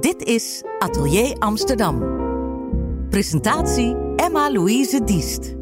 Dit is Atelier Amsterdam. Presentatie Emma-Louise Diest.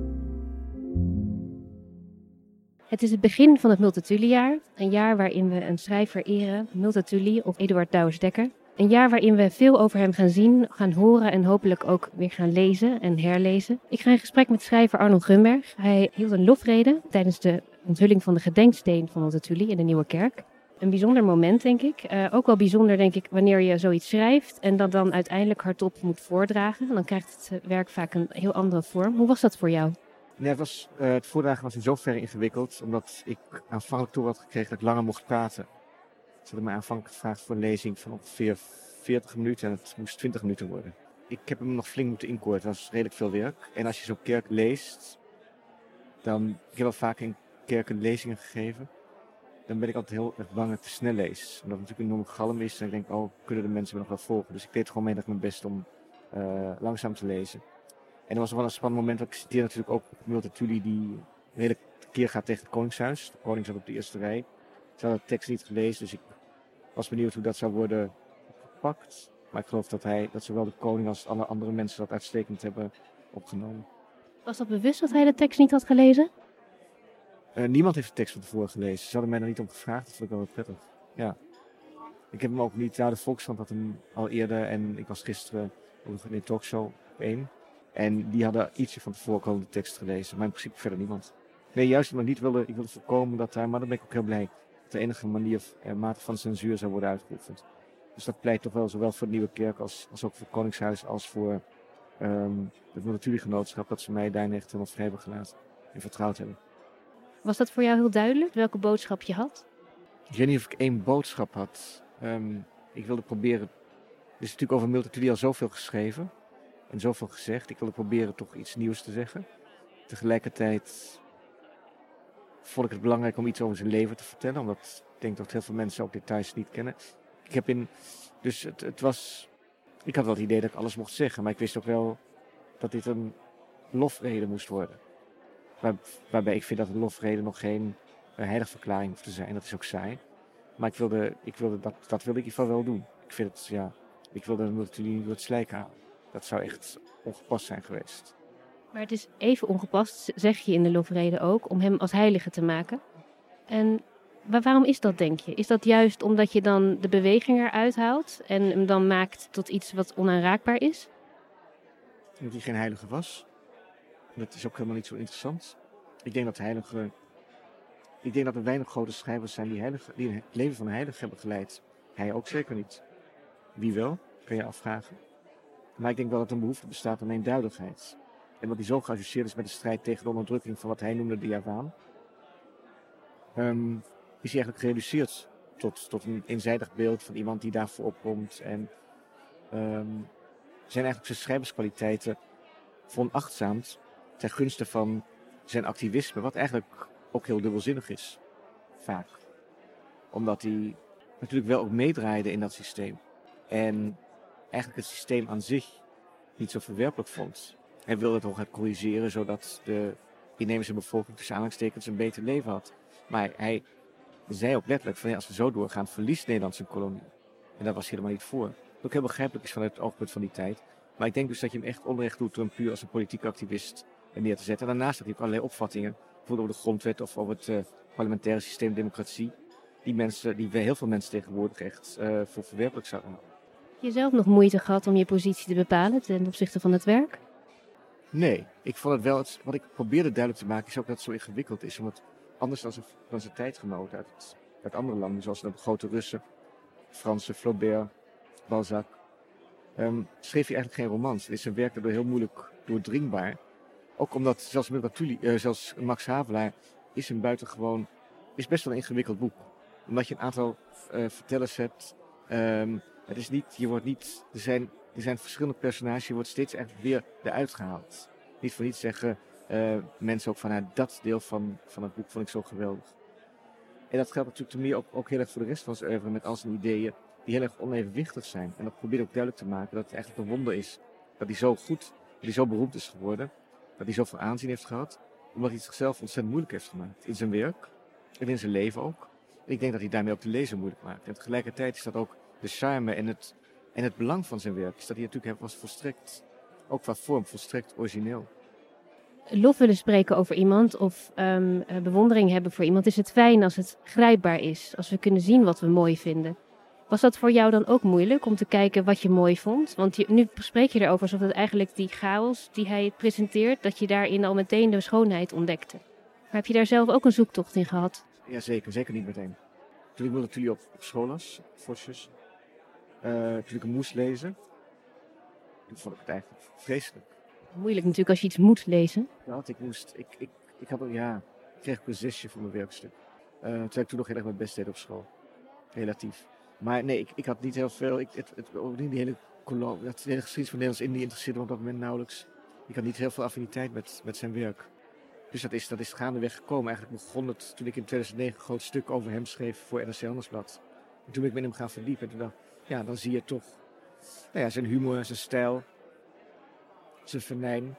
Het is het begin van het Multatuli-jaar. Een jaar waarin we een schrijver eren, Multatuli of Eduard Douwes-Dekker. Een jaar waarin we veel over hem gaan zien, gaan horen en hopelijk ook weer gaan lezen en herlezen. Ik ga in gesprek met schrijver Arnold Grunberg. Hij hield een lofrede tijdens de onthulling van de gedenksteen van Multatuli in de Nieuwe Kerk een bijzonder moment, denk ik. Uh, ook wel bijzonder, denk ik, wanneer je zoiets schrijft en dat dan uiteindelijk hardop moet voordragen. Dan krijgt het werk vaak een heel andere vorm. Hoe was dat voor jou? Nee, het, was, uh, het voordragen was in zoverre ingewikkeld, omdat ik aanvankelijk toe had gekregen dat ik langer mocht praten. Ze hadden mij aanvankelijk gevraagd voor een lezing van ongeveer 40 minuten en het moest 20 minuten worden. Ik heb hem nog flink moeten inkorten, dat was redelijk veel werk. En als je zo'n kerk leest, dan... Ik heb wel vaak in kerken lezingen gegeven dan ben ik altijd heel erg bang ik te snel lees. Omdat het natuurlijk een enorme galm is. En ik denk, oh, kunnen de mensen me nog wel volgen? Dus ik deed gewoon dat mijn best om uh, langzaam te lezen. En er was wel een spannend moment. Ik citeer natuurlijk ook Multatuli die een hele keer gaat tegen het Koningshuis. De koning zat op de eerste rij. Ze hadden de tekst niet gelezen, dus ik was benieuwd hoe dat zou worden gepakt. Maar ik geloof dat, hij, dat zowel de koning als alle andere mensen dat uitstekend hebben opgenomen. Was dat bewust dat hij de tekst niet had gelezen? Uh, niemand heeft de tekst van tevoren gelezen. Ze hadden mij er niet om gevraagd. Dat vond ik wel prettig. Ja. Ik heb hem ook niet. Ja, de Volkskrant had hem al eerder. En ik was gisteren in de talkshow op één. En die hadden ietsje van tevoren al de tekst gelezen. Maar in principe verder niemand. Nee, juist omdat ik niet wilde, ik wilde voorkomen dat daar, maar dan ben ik ook heel blij, dat de enige manier, eh, mate van censuur zou worden uitgeoefend. Dus dat pleit toch wel zowel voor de Nieuwe Kerk als, als ook voor het Koningshuis als voor um, het Natuurgenootschap, dat ze mij daar echt helemaal vrij hebben gelaten en vertrouwd hebben. Was dat voor jou heel duidelijk, welke boodschap je had? Ik weet niet of ik één boodschap had. Um, ik wilde proberen. Er is natuurlijk over Multatuli al zoveel geschreven en zoveel gezegd. Ik wilde proberen toch iets nieuws te zeggen. Tegelijkertijd vond ik het belangrijk om iets over zijn leven te vertellen, omdat ik denk dat heel veel mensen ook details niet kennen. Ik heb in. Dus het, het was. Ik had wel het idee dat ik alles mocht zeggen, maar ik wist ook wel dat dit een lofrede moest worden. Waar, waarbij ik vind dat een lofrede nog geen uh, heiligverklaring hoeft te zijn. Dat is ook saai. Maar ik wilde, ik wilde dat, dat wilde ik in ieder geval wel doen. Ik vind het, ja, ik wilde natuurlijk niet door het slijk halen. Dat zou echt ongepast zijn geweest. Maar het is even ongepast, zeg je in de lofrede ook, om hem als heilige te maken. En waarom is dat, denk je? Is dat juist omdat je dan de beweging eruit haalt en hem dan maakt tot iets wat onaanraakbaar is? Dat hij geen heilige was. Dat is ook helemaal niet zo interessant. Ik denk dat heilige. Ik denk dat er weinig grote schrijvers zijn die, die het leven van een heilige hebben geleid. Hij ook zeker niet. Wie wel, kun je afvragen. Maar ik denk wel dat er een behoefte bestaat aan eenduidigheid. En dat hij zo geassocieerd is met de strijd tegen de onderdrukking van wat hij noemde de Javaan. Um, is hij eigenlijk gereduceerd tot, tot een eenzijdig beeld van iemand die daarvoor opkomt. En um, zijn eigenlijk zijn schrijverskwaliteiten veronachtzaamd ten gunste van zijn activisme, wat eigenlijk ook heel dubbelzinnig is. Vaak. Omdat hij natuurlijk wel ook meedraaide in dat systeem. En eigenlijk het systeem aan zich niet zo verwerpelijk vond. Hij wilde het gaan corrigeren zodat de inheemse bevolking tussen aanhalingstekens een beter leven had. Maar hij zei ook letterlijk van ja, als we zo doorgaan verliest Nederland zijn kolonie. En daar was helemaal niet voor. Wat ook heel begrijpelijk is vanuit het oogpunt van die tijd. Maar ik denk dus dat je hem echt onrecht doet door puur als een politiek activist neer te zetten. En daarnaast had hij ook allerlei opvattingen, bijvoorbeeld over de grondwet of over het uh, parlementaire systeem democratie, die, mensen, die heel veel mensen tegenwoordig echt uh, voor verwerpelijk zouden houden. Heb je zelf nog moeite gehad om je positie te bepalen ten opzichte van het werk? Nee, ik vond het wel, het, wat ik probeerde duidelijk te maken is ook dat het zo ingewikkeld is. Omdat anders dan, dan zijn tijdgenoten uit, uit andere landen, zoals de grote Russen, Fransen, Flaubert, Balzac, um, schreef hij eigenlijk geen romans. Het is een werk daardoor heel moeilijk doordringbaar. Ook omdat, zelfs, Multatuli, uh, zelfs Max Havelaar is een buitengewoon, is best wel een ingewikkeld boek. Omdat je een aantal uh, vertellers hebt. Um, het is niet, je wordt niet, er zijn, er zijn verschillende personages, je wordt steeds eigenlijk weer eruit gehaald. Niet voor niets zeggen uh, mensen ook van, nou, dat deel van, van het boek vond ik zo geweldig. En dat geldt natuurlijk te meer ook, ook heel erg voor de rest van zijn oeuvre met al zijn ideeën die heel erg onevenwichtig zijn. En dat probeert ook duidelijk te maken dat het eigenlijk een wonder is dat hij zo goed, dat hij zo beroemd is geworden dat hij zoveel aanzien heeft gehad, omdat hij zichzelf ontzettend moeilijk heeft gemaakt. In zijn werk en in zijn leven ook. ik denk dat hij daarmee ook de lezer moeilijk maakt. En tegelijkertijd is dat ook de charme en het, En het belang van zijn werk dat hij natuurlijk was volstrekt, ook qua vorm, volstrekt origineel. Lof willen spreken over iemand of um, bewondering hebben voor iemand, is het fijn als het grijpbaar is. Als we kunnen zien wat we mooi vinden. Was dat voor jou dan ook moeilijk om te kijken wat je mooi vond? Want je, nu spreek je erover alsof het eigenlijk die chaos die hij presenteert, dat je daarin al meteen de schoonheid ontdekte. Maar heb je daar zelf ook een zoektocht in gehad? Jazeker, zeker niet meteen. Toen ik natuurlijk op, op school was, Vosjes, uh, toen ik moest lezen, toen vond ik het eigenlijk vreselijk. Moeilijk natuurlijk als je iets moet lezen. Ja, ik moest, ik, ik, ik had ja, ik kreeg ook een zesje voor mijn werkstuk. Uh, terwijl ik toen nog heel erg mijn best deed op school. Relatief. Maar nee, ik, ik had niet heel veel. Ik, het, het, die hele, dat hele geschiedenis van Nederlands-Indië interesseerde me op dat moment nauwelijks. Ik had niet heel veel affiniteit met, met zijn werk. Dus dat is, dat is gaandeweg gekomen. Eigenlijk begon het toen ik in 2009 een groot stuk over hem schreef voor NRC Handelsblad. En toen ben ik met hem gaan verdiepen. En toen ja, dan zie je toch nou ja, zijn humor, zijn stijl, zijn venijn.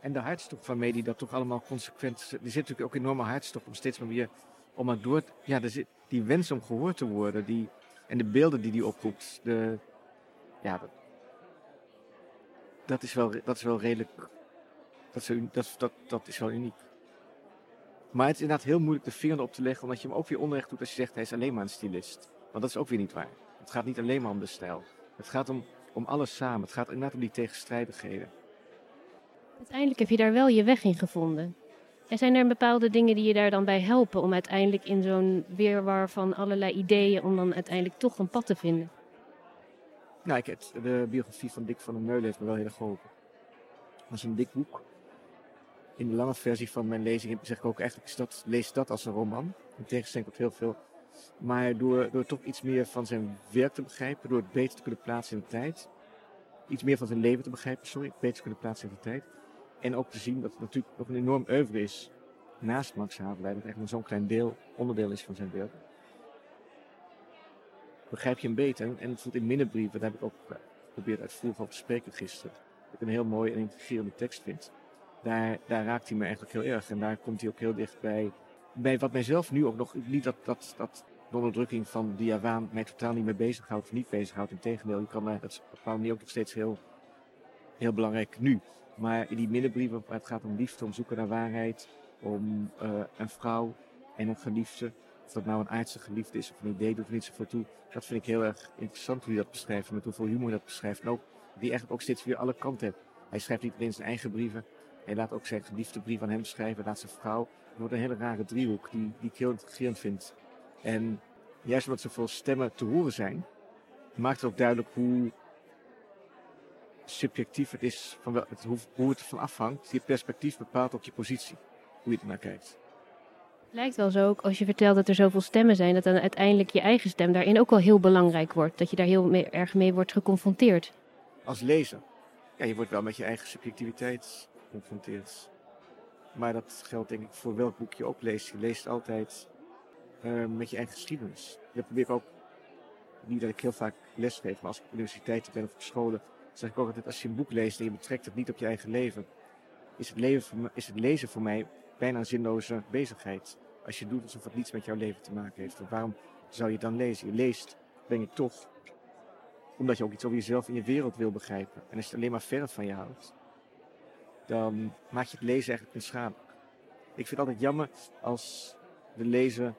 En de hartstocht waarmee hij dat toch allemaal consequent... Er zit natuurlijk ook enorme hartstocht om steeds maar weer... Om maar door... Ja, er zit die wens om gehoord te worden. Die, en de beelden die hij oproept. De, ja, dat, dat, is wel, dat is wel redelijk... Dat is, dat, dat, dat is wel uniek. Maar het is inderdaad heel moeilijk de vinger op te leggen, omdat je hem ook weer onrecht doet als je zegt hij is alleen maar een stylist. Want dat is ook weer niet waar. Het gaat niet alleen maar om de stijl. Het gaat om, om alles samen. Het gaat inderdaad om die tegenstrijdigheden. Uiteindelijk heb je daar wel je weg in gevonden. En zijn er bepaalde dingen die je daar dan bij helpen om uiteindelijk in zo'n weerwar van allerlei ideeën, om dan uiteindelijk toch een pad te vinden? Nou, ik heb, de biografie van Dick van der Meulen heeft me wel heel erg geholpen. Dat is een dik boek. In de lange versie van mijn lezing zeg ik ook eigenlijk, lees dat als een roman. In tegenstelling tot heel veel maar door, door toch iets meer van zijn werk te begrijpen, door het beter te kunnen plaatsen in de tijd. Iets meer van zijn leven te begrijpen, sorry, beter te kunnen plaatsen in de tijd. En ook te zien dat het natuurlijk nog een enorm oeuvre is naast Max Havelaar, dat echt maar zo'n klein deel, onderdeel is van zijn werk. Begrijp je hem beter. En bijvoorbeeld in Minnebrieven, daar heb ik ook geprobeerd uitvoerig over te spreken gisteren. Dat ik een heel mooi en integrerende tekst vind. Daar, daar raakt hij me eigenlijk heel erg. En daar komt hij ook heel dicht bij bij wat mijzelf nu ook nog, niet dat, dat, dat de onderdrukking van Diawaan mij totaal niet meer bezighoudt of niet bezighoudt. Integendeel, je kan mij dat bepaald niet ook nog steeds heel, heel belangrijk nu. Maar in die middenbrieven waar het gaat om liefde, om zoeken naar waarheid, om uh, een vrouw en een geliefde. Of dat nou een aardse geliefde is of een idee doet er niet zoveel toe. Dat vind ik heel erg interessant hoe hij dat beschrijft. Met hoeveel humor dat beschrijft. En ook die eigenlijk ook steeds weer alle kanten heeft. Hij schrijft niet alleen zijn eigen brieven. Hij laat ook zijn geliefde brief aan hem schrijven. Laat zijn vrouw wordt een hele rare driehoek die, die ik heel intrigerend vind. En juist omdat zoveel stemmen te horen zijn, maakt het ook duidelijk hoe subjectief het is, van wel, het, hoe, hoe het ervan afhangt. Je perspectief bepaalt ook je positie, hoe je er naar kijkt. Het lijkt wel zo ook als je vertelt dat er zoveel stemmen zijn, dat dan uiteindelijk je eigen stem daarin ook wel heel belangrijk wordt. Dat je daar heel erg mee wordt geconfronteerd. Als lezer, ja, je wordt wel met je eigen subjectiviteit geconfronteerd. Maar dat geldt denk ik voor welk boek je ook leest. Je leest altijd uh, met je eigen geschiedenis. Dat probeer ik ook, niet dat ik heel vaak lesgeef, maar als ik op universiteiten ben of op scholen, zeg ik ook altijd, als je een boek leest en je betrekt het niet op je eigen leven, is het, leven is het lezen voor mij bijna een zinloze bezigheid. Als je doet alsof het niets met jouw leven te maken heeft. waarom zou je dan lezen? Je leest, ben je toch, omdat je ook iets over jezelf en je wereld wil begrijpen. En als het alleen maar ver van je houdt, dan maak je het lezen eigenlijk onschadelijk. Ik vind het altijd jammer als de lezer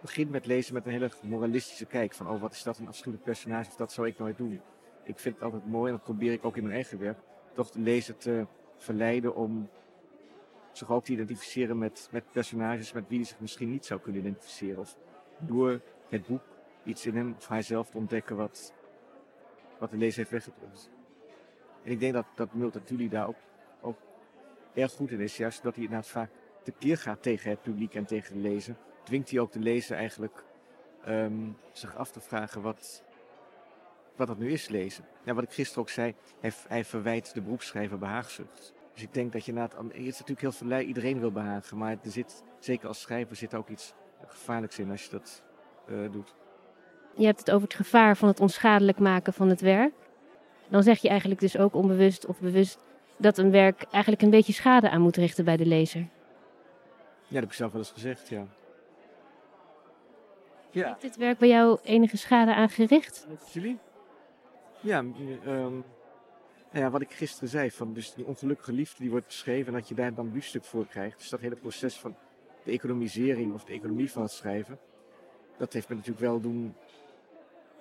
begint met lezen met een hele moralistische kijk. Van, oh, wat is dat een afschuwelijk personage, of dat zou ik nooit doen. Ik vind het altijd mooi, en dat probeer ik ook in mijn eigen werk, toch de lezer te verleiden om zich ook te identificeren met, met personages met wie hij zich misschien niet zou kunnen identificeren. Of door het boek iets in hem of hijzelf te ontdekken wat, wat de lezer heeft weggedrukt. En ik denk dat, dat Multatuli daar ook erg goed in is. Juist dat hij inderdaad vaak tekeer gaat tegen het publiek en tegen de lezer. Dwingt hij ook de lezer eigenlijk um, zich af te vragen wat, wat dat nu is lezen. Ja, wat ik gisteren ook zei, hij, hij verwijt de beroepsschrijver behaagzucht. Dus ik denk dat je na het, het is natuurlijk heel veel iedereen wil behagen, maar er zit, zeker als schrijver, zit ook iets gevaarlijks in als je dat uh, doet. Je hebt het over het gevaar van het onschadelijk maken van het werk. Dan zeg je eigenlijk dus ook onbewust of bewust dat een werk eigenlijk een beetje schade aan moet richten bij de lezer. Ja, dat heb ik zelf wel eens gezegd, ja. ja. Heeft dit werk bij jou enige schade aangericht? Jullie? Ja, ehm, nou ja, wat ik gisteren zei, van dus die ongelukkige liefde die wordt beschreven en dat je daar dan een voor krijgt. Dus dat hele proces van de economisering of de economie van het schrijven, dat heeft me natuurlijk wel doen,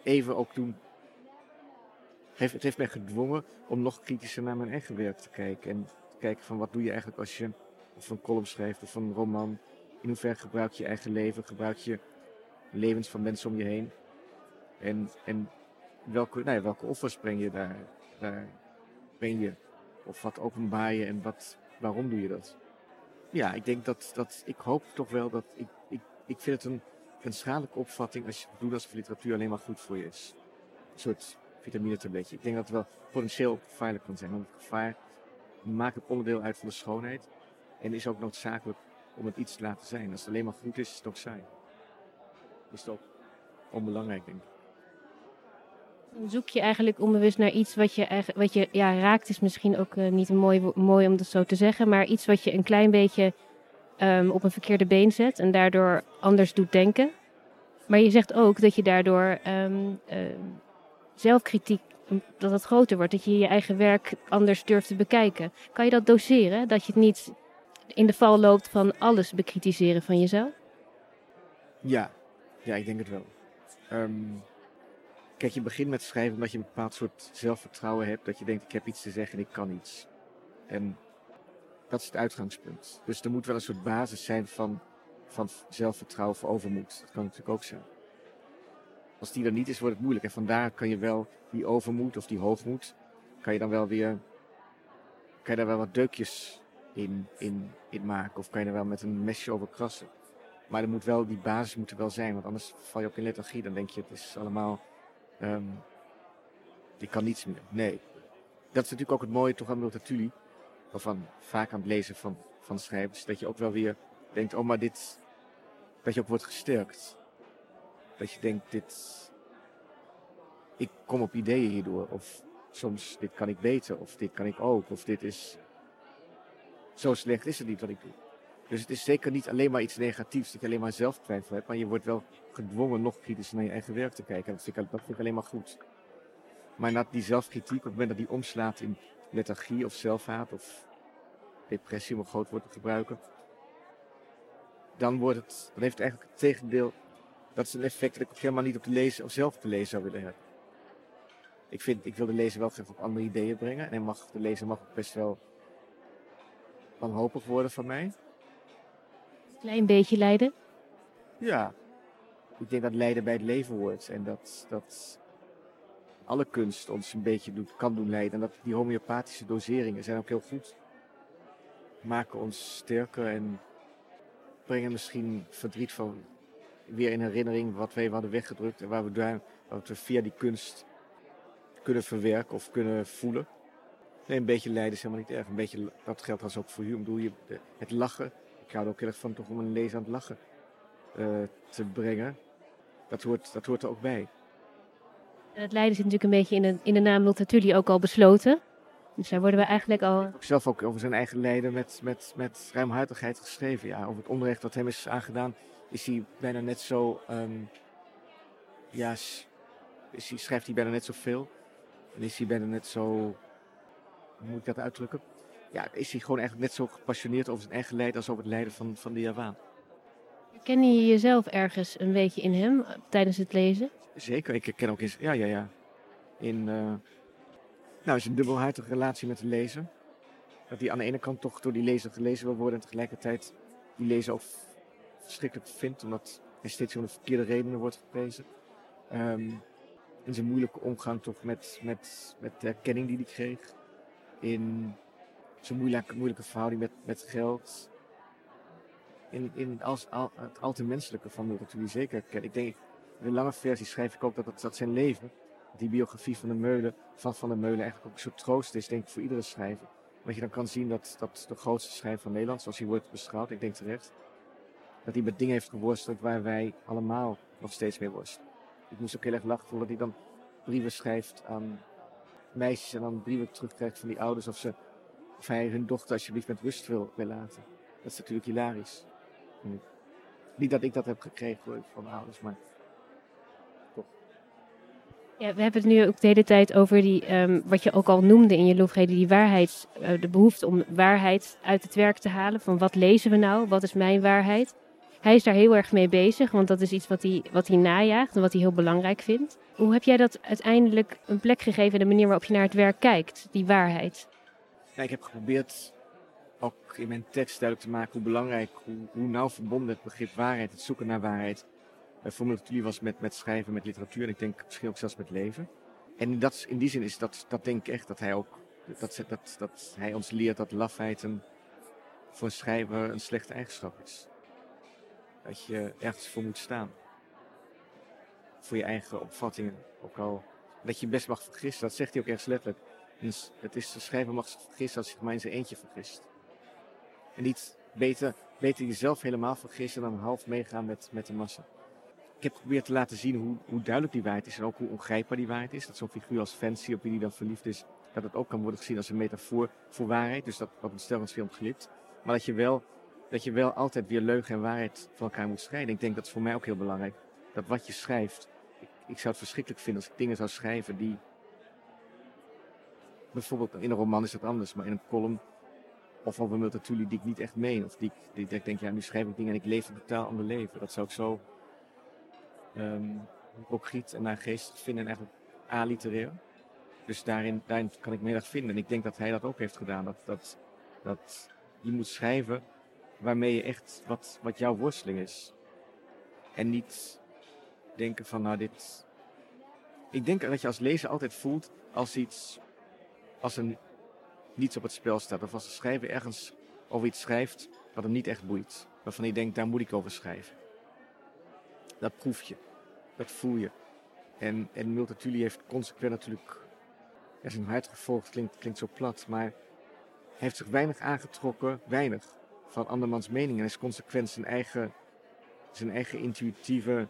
even ook doen, het heeft mij gedwongen om nog kritischer naar mijn eigen werk te kijken. En te kijken van wat doe je eigenlijk als je of een column schrijft of een roman. In hoeverre gebruik je eigen leven, gebruik je levens van mensen om je heen. En, en welke, welke offers breng je daar, ben je? Of wat openbaar je en wat, waarom doe je dat? Ja, ik denk dat, dat ik hoop toch wel dat, ik, ik, ik vind het een, een schadelijke opvatting als je doet alsof literatuur alleen maar goed voor je is. Een soort vitamine-tabletje. Ik denk dat het wel potentieel gevaarlijk kan zijn, want het gevaar maakt het onderdeel uit van de schoonheid en is ook noodzakelijk om het iets te laten zijn. Als het alleen maar goed is, is het ook saai. Is het onbelangrijk, denk ik. Zoek je eigenlijk onbewust naar iets wat je, wat je ja, raakt, is misschien ook eh, niet mooi, mooi om dat zo te zeggen, maar iets wat je een klein beetje ehm, op een verkeerde been zet en daardoor anders doet denken. Maar je zegt ook dat je daardoor ehm, ehm, zelfkritiek, dat het groter wordt, dat je je eigen werk anders durft te bekijken. Kan je dat doseren? Dat je het niet in de val loopt van alles bekritiseren van jezelf? Ja, ja, ik denk het wel. Ehm, kijk, je begint met schrijven omdat je een bepaald soort zelfvertrouwen hebt. Dat je denkt, ik heb iets te zeggen en ik kan iets. En dat is het uitgangspunt. Dus er moet wel een soort basis zijn van, van zelfvertrouwen of overmoed. Dat kan natuurlijk ook zijn. Als die er niet is, wordt het moeilijk. En vandaar kan je wel die overmoed of die hoogmoed, kan je dan wel weer, kan je daar wel wat deukjes in, in, in maken. Of kan je er wel met een mesje over krassen. Maar er moet wel, die basis moet er wel zijn, want anders val je ook in lethargie. Dan denk je, het is allemaal, ehm ik kan niets meer. Nee. Dat is natuurlijk ook het mooie toch aan Multatuli, of van vaak aan het lezen van, van schrijvers, dat je ook wel weer denkt, oh maar dit, dat je ook wordt gesterkt. Dat je denkt, dit, ik kom op ideeën hierdoor, of soms, dit kan ik beter, of dit kan ik ook, of dit is, zo slecht is het niet wat ik doe. Dus het is zeker niet alleen maar iets negatiefs, dat je alleen maar zelftwijfel hebt, maar je wordt wel gedwongen nog kritisch naar je eigen werk te kijken. En dat vind ik, dat vind ik alleen maar goed. Maar na die zelfkritiek, op het moment dat die omslaat in lethargie of zelfhaat of depressie, om een groot woord te gebruiken, dan, wordt het, dan heeft het eigenlijk het tegendeel. Dat is een effect dat ik helemaal niet op de lezer of zelf op de lezer zou willen hebben. Ik, vind, ik wil de lezer wel graag op andere ideeën brengen. En hij mag, de lezer mag ook best wel wanhopig worden van mij. Klein beetje lijden. Ja, ik denk dat lijden bij het leven hoort. En dat, dat alle kunst ons een beetje doet, kan doen lijden. En dat die homeopathische doseringen zijn ook heel goed. Maken ons sterker en brengen misschien verdriet van weer in herinnering wat even hadden weggedrukt. En waar we, wat we via die kunst kunnen verwerken of kunnen voelen. Nee, een beetje lijden is helemaal niet erg. Een beetje, dat geldt als ook voor de- het lachen. Ik hou er ook heel erg van toch om een lezer aan het lachen eh, te brengen. Dat hoort, dat hoort er ook bij. En het lijden zit natuurlijk een beetje in de, in de naam Multatuli ook al besloten. Dus daar worden we eigenlijk al... Ook zelf ook over zijn eigen lijden met, met, met ruimhartigheid geschreven. Ja, over het onrecht dat hem is aangedaan, is hij bijna net zo. ehm, ja, is hij, schrijft hij bijna net zoveel. En is hij bijna net zo. Hoe moet ik dat uitdrukken? Ja, is hij gewoon eigenlijk net zo gepassioneerd over zijn eigen lijden als over het lijden van, van de Javaan. Ken je jezelf ergens een beetje in hem eh, tijdens het lezen? Zeker, ik herken ook in. Ja, ja, ja. In. eh, nou, is een dubbelhartige relatie met de lezer. Dat hij aan de ene kant toch door die lezer gelezen wil worden en tegelijkertijd die lezer ook verschrikkelijk vindt, omdat hij steeds om de verkeerde redenen wordt geprezen. Ehm, in zijn moeilijke omgang toch met, met, met de erkenning die hij kreeg. In zijn moeilijke, moeilijke verhouding met, met geld. In, in als, al, het al te menselijke van de natuurlijk zeker herkennen. Ik denk, in de lange versie schrijf ik ook dat, dat zijn leven, die biografie van de Meulen, van Van der Meulen eigenlijk ook een troost is, denk ik, voor iedere schrijver. Dat je dan kan zien dat, dat de grootste schrijver van Nederland, zoals hij wordt beschouwd, ik denk terecht, dat hij met dingen heeft geworsteld waar wij allemaal nog steeds mee worstelen. Ik moest ook heel erg lachen omdat hij dan brieven schrijft aan meisjes en dan brieven terugkrijgt van die ouders of, ze, of hij hun dochter alsjeblieft met rust wil, laten. Dat is natuurlijk hilarisch. Hm. Niet dat ik dat heb gekregen van ouders, maar Je Ja, we hebben het nu ook de hele tijd over die, ehm, wat je ook al noemde in je lofrede, die waarheid, eh, de behoefte om waarheid uit het werk te halen. Van wat lezen we nou? Wat is mijn waarheid? Hij is daar heel erg mee bezig, want dat is iets wat hij, wat hij najaagt en wat hij heel belangrijk vindt. Hoe heb jij dat uiteindelijk een plek gegeven in de manier waarop je naar het werk kijkt, die waarheid? Ja, ik heb geprobeerd ook in mijn tekst duidelijk te maken hoe belangrijk, hoe, hoe nauw verbonden het begrip waarheid, het zoeken naar waarheid, bijvoorbeeld jullie was met, met schrijven, met literatuur en ik denk misschien ook zelfs met leven. En in, dat, in die zin is dat, dat denk ik echt dat hij ook, dat, dat, dat hij ons leert dat lafheid een, voor een schrijver een slechte eigenschap is. Dat je ergens voor moet staan. Voor je eigen opvattingen. Ook al dat je best mag vergissen, dat zegt hij ook ergens letterlijk. Dus het is, de schrijver mag zich vergissen als hij maar in zijn eentje vergist. En niet beter, beter jezelf helemaal vergissen dan half meegaan met, met de massa. Ik heb geprobeerd te laten zien hoe, hoe duidelijk die waarheid is en ook hoe ongrijpbaar die waarheid is. Dat zo'n figuur als Fancy, op wie die dan verliefd is, dat het ook kan worden gezien als een metafoor voor waarheid. Dus dat wat een stelensfilm glipt. Maar dat je, wel, dat je wel altijd weer leugen en waarheid van elkaar moet scheiden. Ik denk dat is voor mij ook heel belangrijk. Dat wat je schrijft, ik, ik zou het verschrikkelijk vinden als ik dingen zou schrijven die... Bijvoorbeeld in een roman is dat anders, maar in een column of over Multatuli die ik niet echt meen. Of die, die, ik denk, ja, nu schrijf ik dingen en ik leef een totaal ander leven. Dat zou ik zo um, hypocriet en geest vinden en eigenlijk aliterair. Dus daarin, daarin kan ik me erg vinden. En ik denk dat hij dat ook heeft gedaan. Dat, dat, dat je moet schrijven waarmee je echt wat, wat jouw worsteling is. En niet denken van nou dit. Ik denk dat je als lezer altijd voelt als iets. Als er niets op het spel staat. Of als de schrijver ergens over iets schrijft wat hem niet echt boeit. Waarvan je denkt, daar moet ik over schrijven. Dat proef je. Dat voel je. En, en Multatuli heeft consequent natuurlijk er zijn hart gevolgd. Klinkt, klinkt zo plat. Maar hij heeft zich weinig aangetrokken, weinig, van andermans mening. En is consequent zijn eigen, zijn eigen intuïtieve,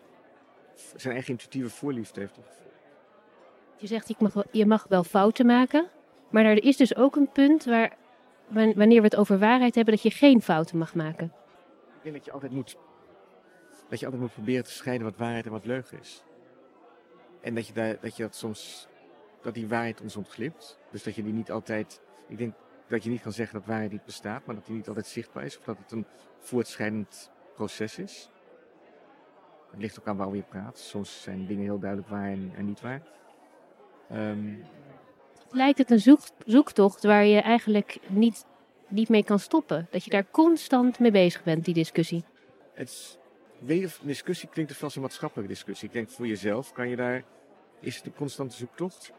zijn eigen intuïtieve voorliefde heeft Je zegt, mag, je mag wel fouten maken. Maar er is dus ook een punt waar, wanneer we het over waarheid hebben, dat je geen fouten mag maken. Ik denk dat je altijd moet dat je altijd moet proberen te scheiden wat waarheid en wat leugen is. En dat je, daar, dat, je dat soms, dat die waarheid ons ontglipt. Dus dat je die niet altijd, ik denk dat je niet kan zeggen dat waarheid niet bestaat, maar dat die niet altijd zichtbaar is. Of dat het een voortschrijdend proces is. Het ligt ook aan waarover je praat. Soms zijn dingen heel duidelijk waar en, niet waar. Um, Lijkt het een zoek, zoektocht waar je eigenlijk niet, niet mee kan stoppen? Dat je daar constant mee bezig bent, die discussie? Het discussie klinkt het als een maatschappelijke discussie. Ik denk voor jezelf kan je daar, is het een constante zoektocht.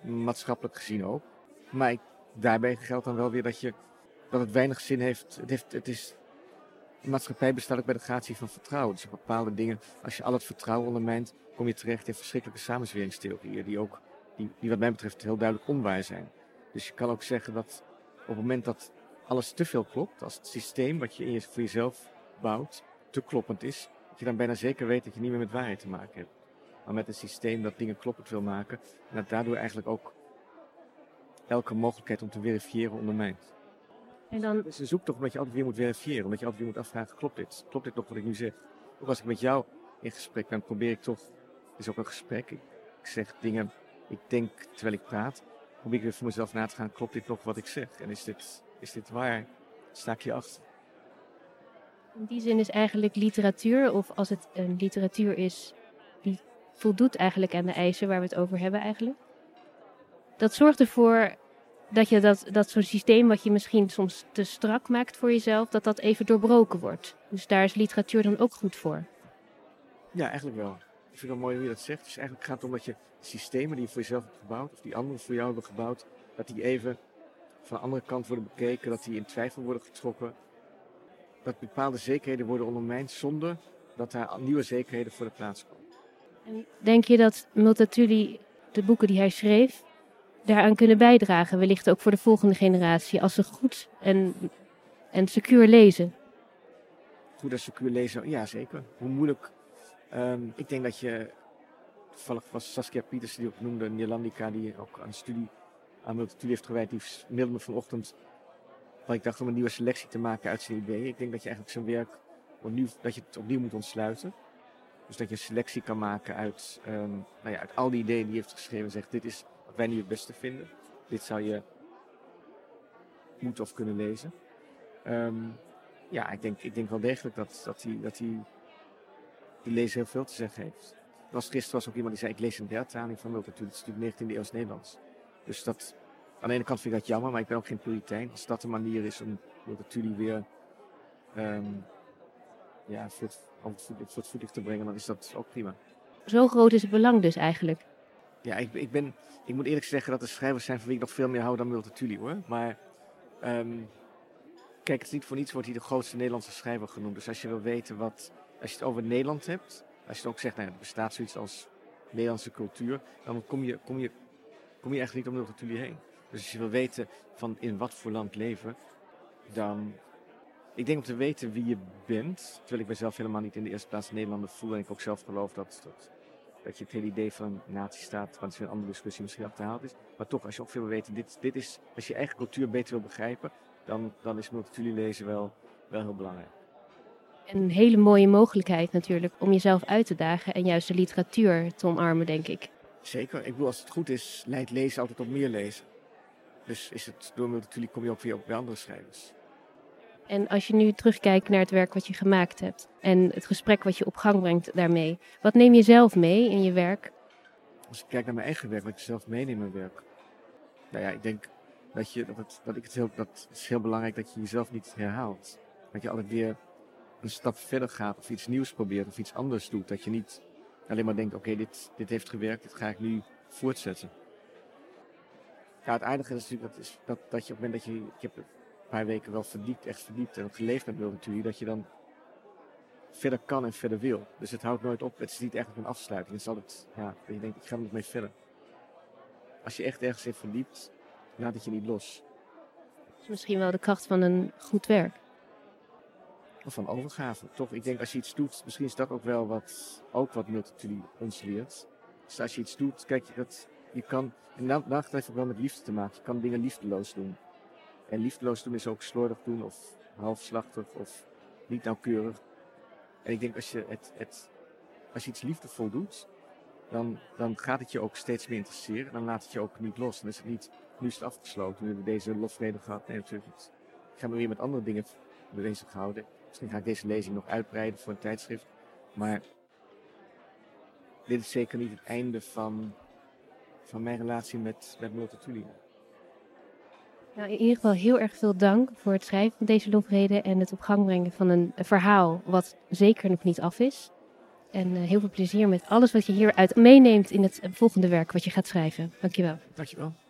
Maatschappelijk gezien ook. Maar daarbij geldt dan wel weer dat, je, dat het weinig zin heeft. Het, heeft, het is, de maatschappij bestaat ook bij de gratie van vertrouwen. Dus bepaalde dingen, als je al het vertrouwen ondermijnt, kom je terecht in verschrikkelijke samenzweringstheorieën. Die ook, die, die wat mij betreft heel duidelijk onwaar zijn. Dus je kan ook zeggen dat op het moment dat alles te veel klopt, als het systeem wat je, in je voor jezelf bouwt, te kloppend is, dat je dan bijna zeker weet dat je niet meer met waarheid te maken hebt. Maar met een systeem dat dingen kloppend wil maken en dat daardoor eigenlijk ook elke mogelijkheid om te verifiëren ondermijnt. En dan... Dus je zoekt toch omdat je altijd weer moet verifiëren, omdat je altijd weer moet afvragen, klopt dit? Klopt dit nog wat ik nu zeg? Ook als ik met jou in gesprek ben, probeer ik toch, het is ook een gesprek, ik zeg dingen, ik denk terwijl ik praat, probeer ik weer voor mezelf na te gaan, klopt dit nog wat ik zeg? En is dit, is dit waar? Sta ik je achter? In die zin is eigenlijk literatuur, of als het een literatuur is, die voldoet eigenlijk aan de eisen waar we het over hebben eigenlijk. Dat zorgt ervoor dat je dat, dat zo'n systeem wat je misschien soms te strak maakt voor jezelf, dat dat even doorbroken wordt. Dus daar is literatuur dan ook goed voor. Ja, eigenlijk wel. Ik vind het wel mooi hoe je dat zegt. Dus eigenlijk gaat het om dat je systemen die je voor jezelf hebt gebouwd, of die anderen voor jou hebben gebouwd, dat die even van de andere kant worden bekeken, dat die in twijfel worden getrokken dat bepaalde zekerheden worden ondermijnd zonder dat daar nieuwe zekerheden voor de plaats komen. En denk je dat Multatuli, de boeken die hij schreef, daaraan kunnen bijdragen, wellicht ook voor de volgende generatie, als ze goed en, en secuur lezen? Goed en secuur lezen, ja zeker. Hoe moeilijk. Um, ik denk dat je, toevallig was Saskia Pieters die ook noemde, Nederlandica, die ook aan de studie aan Multatuli heeft gewijd, die mailde me vanochtend want ik dacht om een nieuwe selectie te maken uit zijn. Ik denk dat je eigenlijk zijn werk opnieuw, dat je het opnieuw moet ontsluiten. Dus dat je een selectie kan maken uit, ehm, nou ja, uit al die ideeën die je heeft geschreven. En zegt, dit is wat wij nu het beste vinden. Dit zou je moeten of kunnen lezen. Ehm, ja, ik denk, ik denk wel degelijk dat, dat, die, dat die, die lezer heel veel te zeggen heeft. Was, gisteren was ook iemand die zei, ik lees een dertaling van Multatuli. Het is natuurlijk 19e eeuws Nederlands. Dus dat, aan de ene kant vind ik dat jammer, maar ik ben ook geen puritein. Als dat de manier is om Multatuli weer um, ja, voor het, voor het voetlicht te brengen, dan is dat ook prima. Zo groot is het belang dus eigenlijk. Ja, ik, ik, ben, ik moet eerlijk zeggen dat er schrijvers zijn van wie ik nog veel meer hou dan Multatuli hoor. Maar um, kijk, het is niet voor niets wordt hij de grootste Nederlandse schrijver genoemd. Dus als je wil weten wat, als je het over Nederland hebt, als je ook zegt, nou, er bestaat zoiets als Nederlandse cultuur, dan kom je, kom je, kom je eigenlijk niet om Multatuli heen. Dus als je wil weten van in wat voor land leven, dan ik denk om te weten wie je bent, terwijl ik mezelf helemaal niet in de eerste plaats Nederlander voel en ik ook zelf geloof dat, dat, dat je het hele idee van nazistaat, want het is een andere discussie, misschien achterhaald is. Maar toch, als je ook veel wil weten, dit, dit is, als je eigen cultuur beter wil begrijpen, dan, dan is multitudie lezen wel, wel heel belangrijk. Een hele mooie mogelijkheid natuurlijk om jezelf uit te dagen en juist de literatuur te omarmen, denk ik. Zeker. Ik bedoel, als het goed is, leidt lezen altijd tot meer lezen. Dus is het, door multitudie kom je ook weer op bij andere schrijvers. En als je nu terugkijkt naar het werk wat je gemaakt hebt en het gesprek wat je op gang brengt daarmee, wat neem je zelf mee in je werk? Als ik kijk naar mijn eigen werk, wat ik zelf meeneem in mijn werk. Nou ja, ik denk dat, je, dat, het, dat ik het heel, dat het is heel belangrijk dat je jezelf niet herhaalt. Dat je altijd weer een stap verder gaat of iets nieuws probeert of iets anders doet. Dat je niet alleen maar denkt, oké, dit, dit heeft gewerkt, dit ga ik nu voortzetten. Ja, het aardige is natuurlijk dat, is dat, dat je op het moment dat je, ik heb paar weken wel verdiept, echt verdiept en geleefd met natuurlijk, dat je dan verder kan en verder wil. Dus het houdt nooit op. Het is niet echt een afsluiting. Het is altijd, ja, dat je denkt, ik ga er nog mee verder. Als je echt ergens in verdiept, laat het je niet los. is misschien wel de kracht van een goed werk. Van overgave, toch? Ik denk als je iets doet, misschien is dat ook wel wat, ook wat ons leert. Dus als je iets doet, kijk, dat, je kan, en dat heeft ook wel met liefde te maken. Je kan dingen liefdeloos doen. En liefdeloos doen is ook slordig doen of halfslachtig of niet nauwkeurig. En ik denk als je, het, het, als je iets liefdevol doet, dan, dan gaat het je ook steeds meer interesseren. Dan laat het je ook niet los. Dan is het niet, nu is het afgesloten. Nu hebben we deze lofreden gehad. Nee, natuurlijk. Ik ga me weer met andere dingen bezig houden. Misschien ga ik deze lezing nog uitbreiden voor een tijdschrift. Maar dit is zeker niet het einde van, van mijn relatie met, met Multatuli. Nou, in ieder geval heel erg veel dank voor het schrijven van deze lofreden en het op gang brengen van een verhaal wat zeker nog niet af is. En uh, heel veel plezier met alles wat je hieruit meeneemt in het volgende werk wat je gaat schrijven. Dankjewel. Dankjewel. Dank je.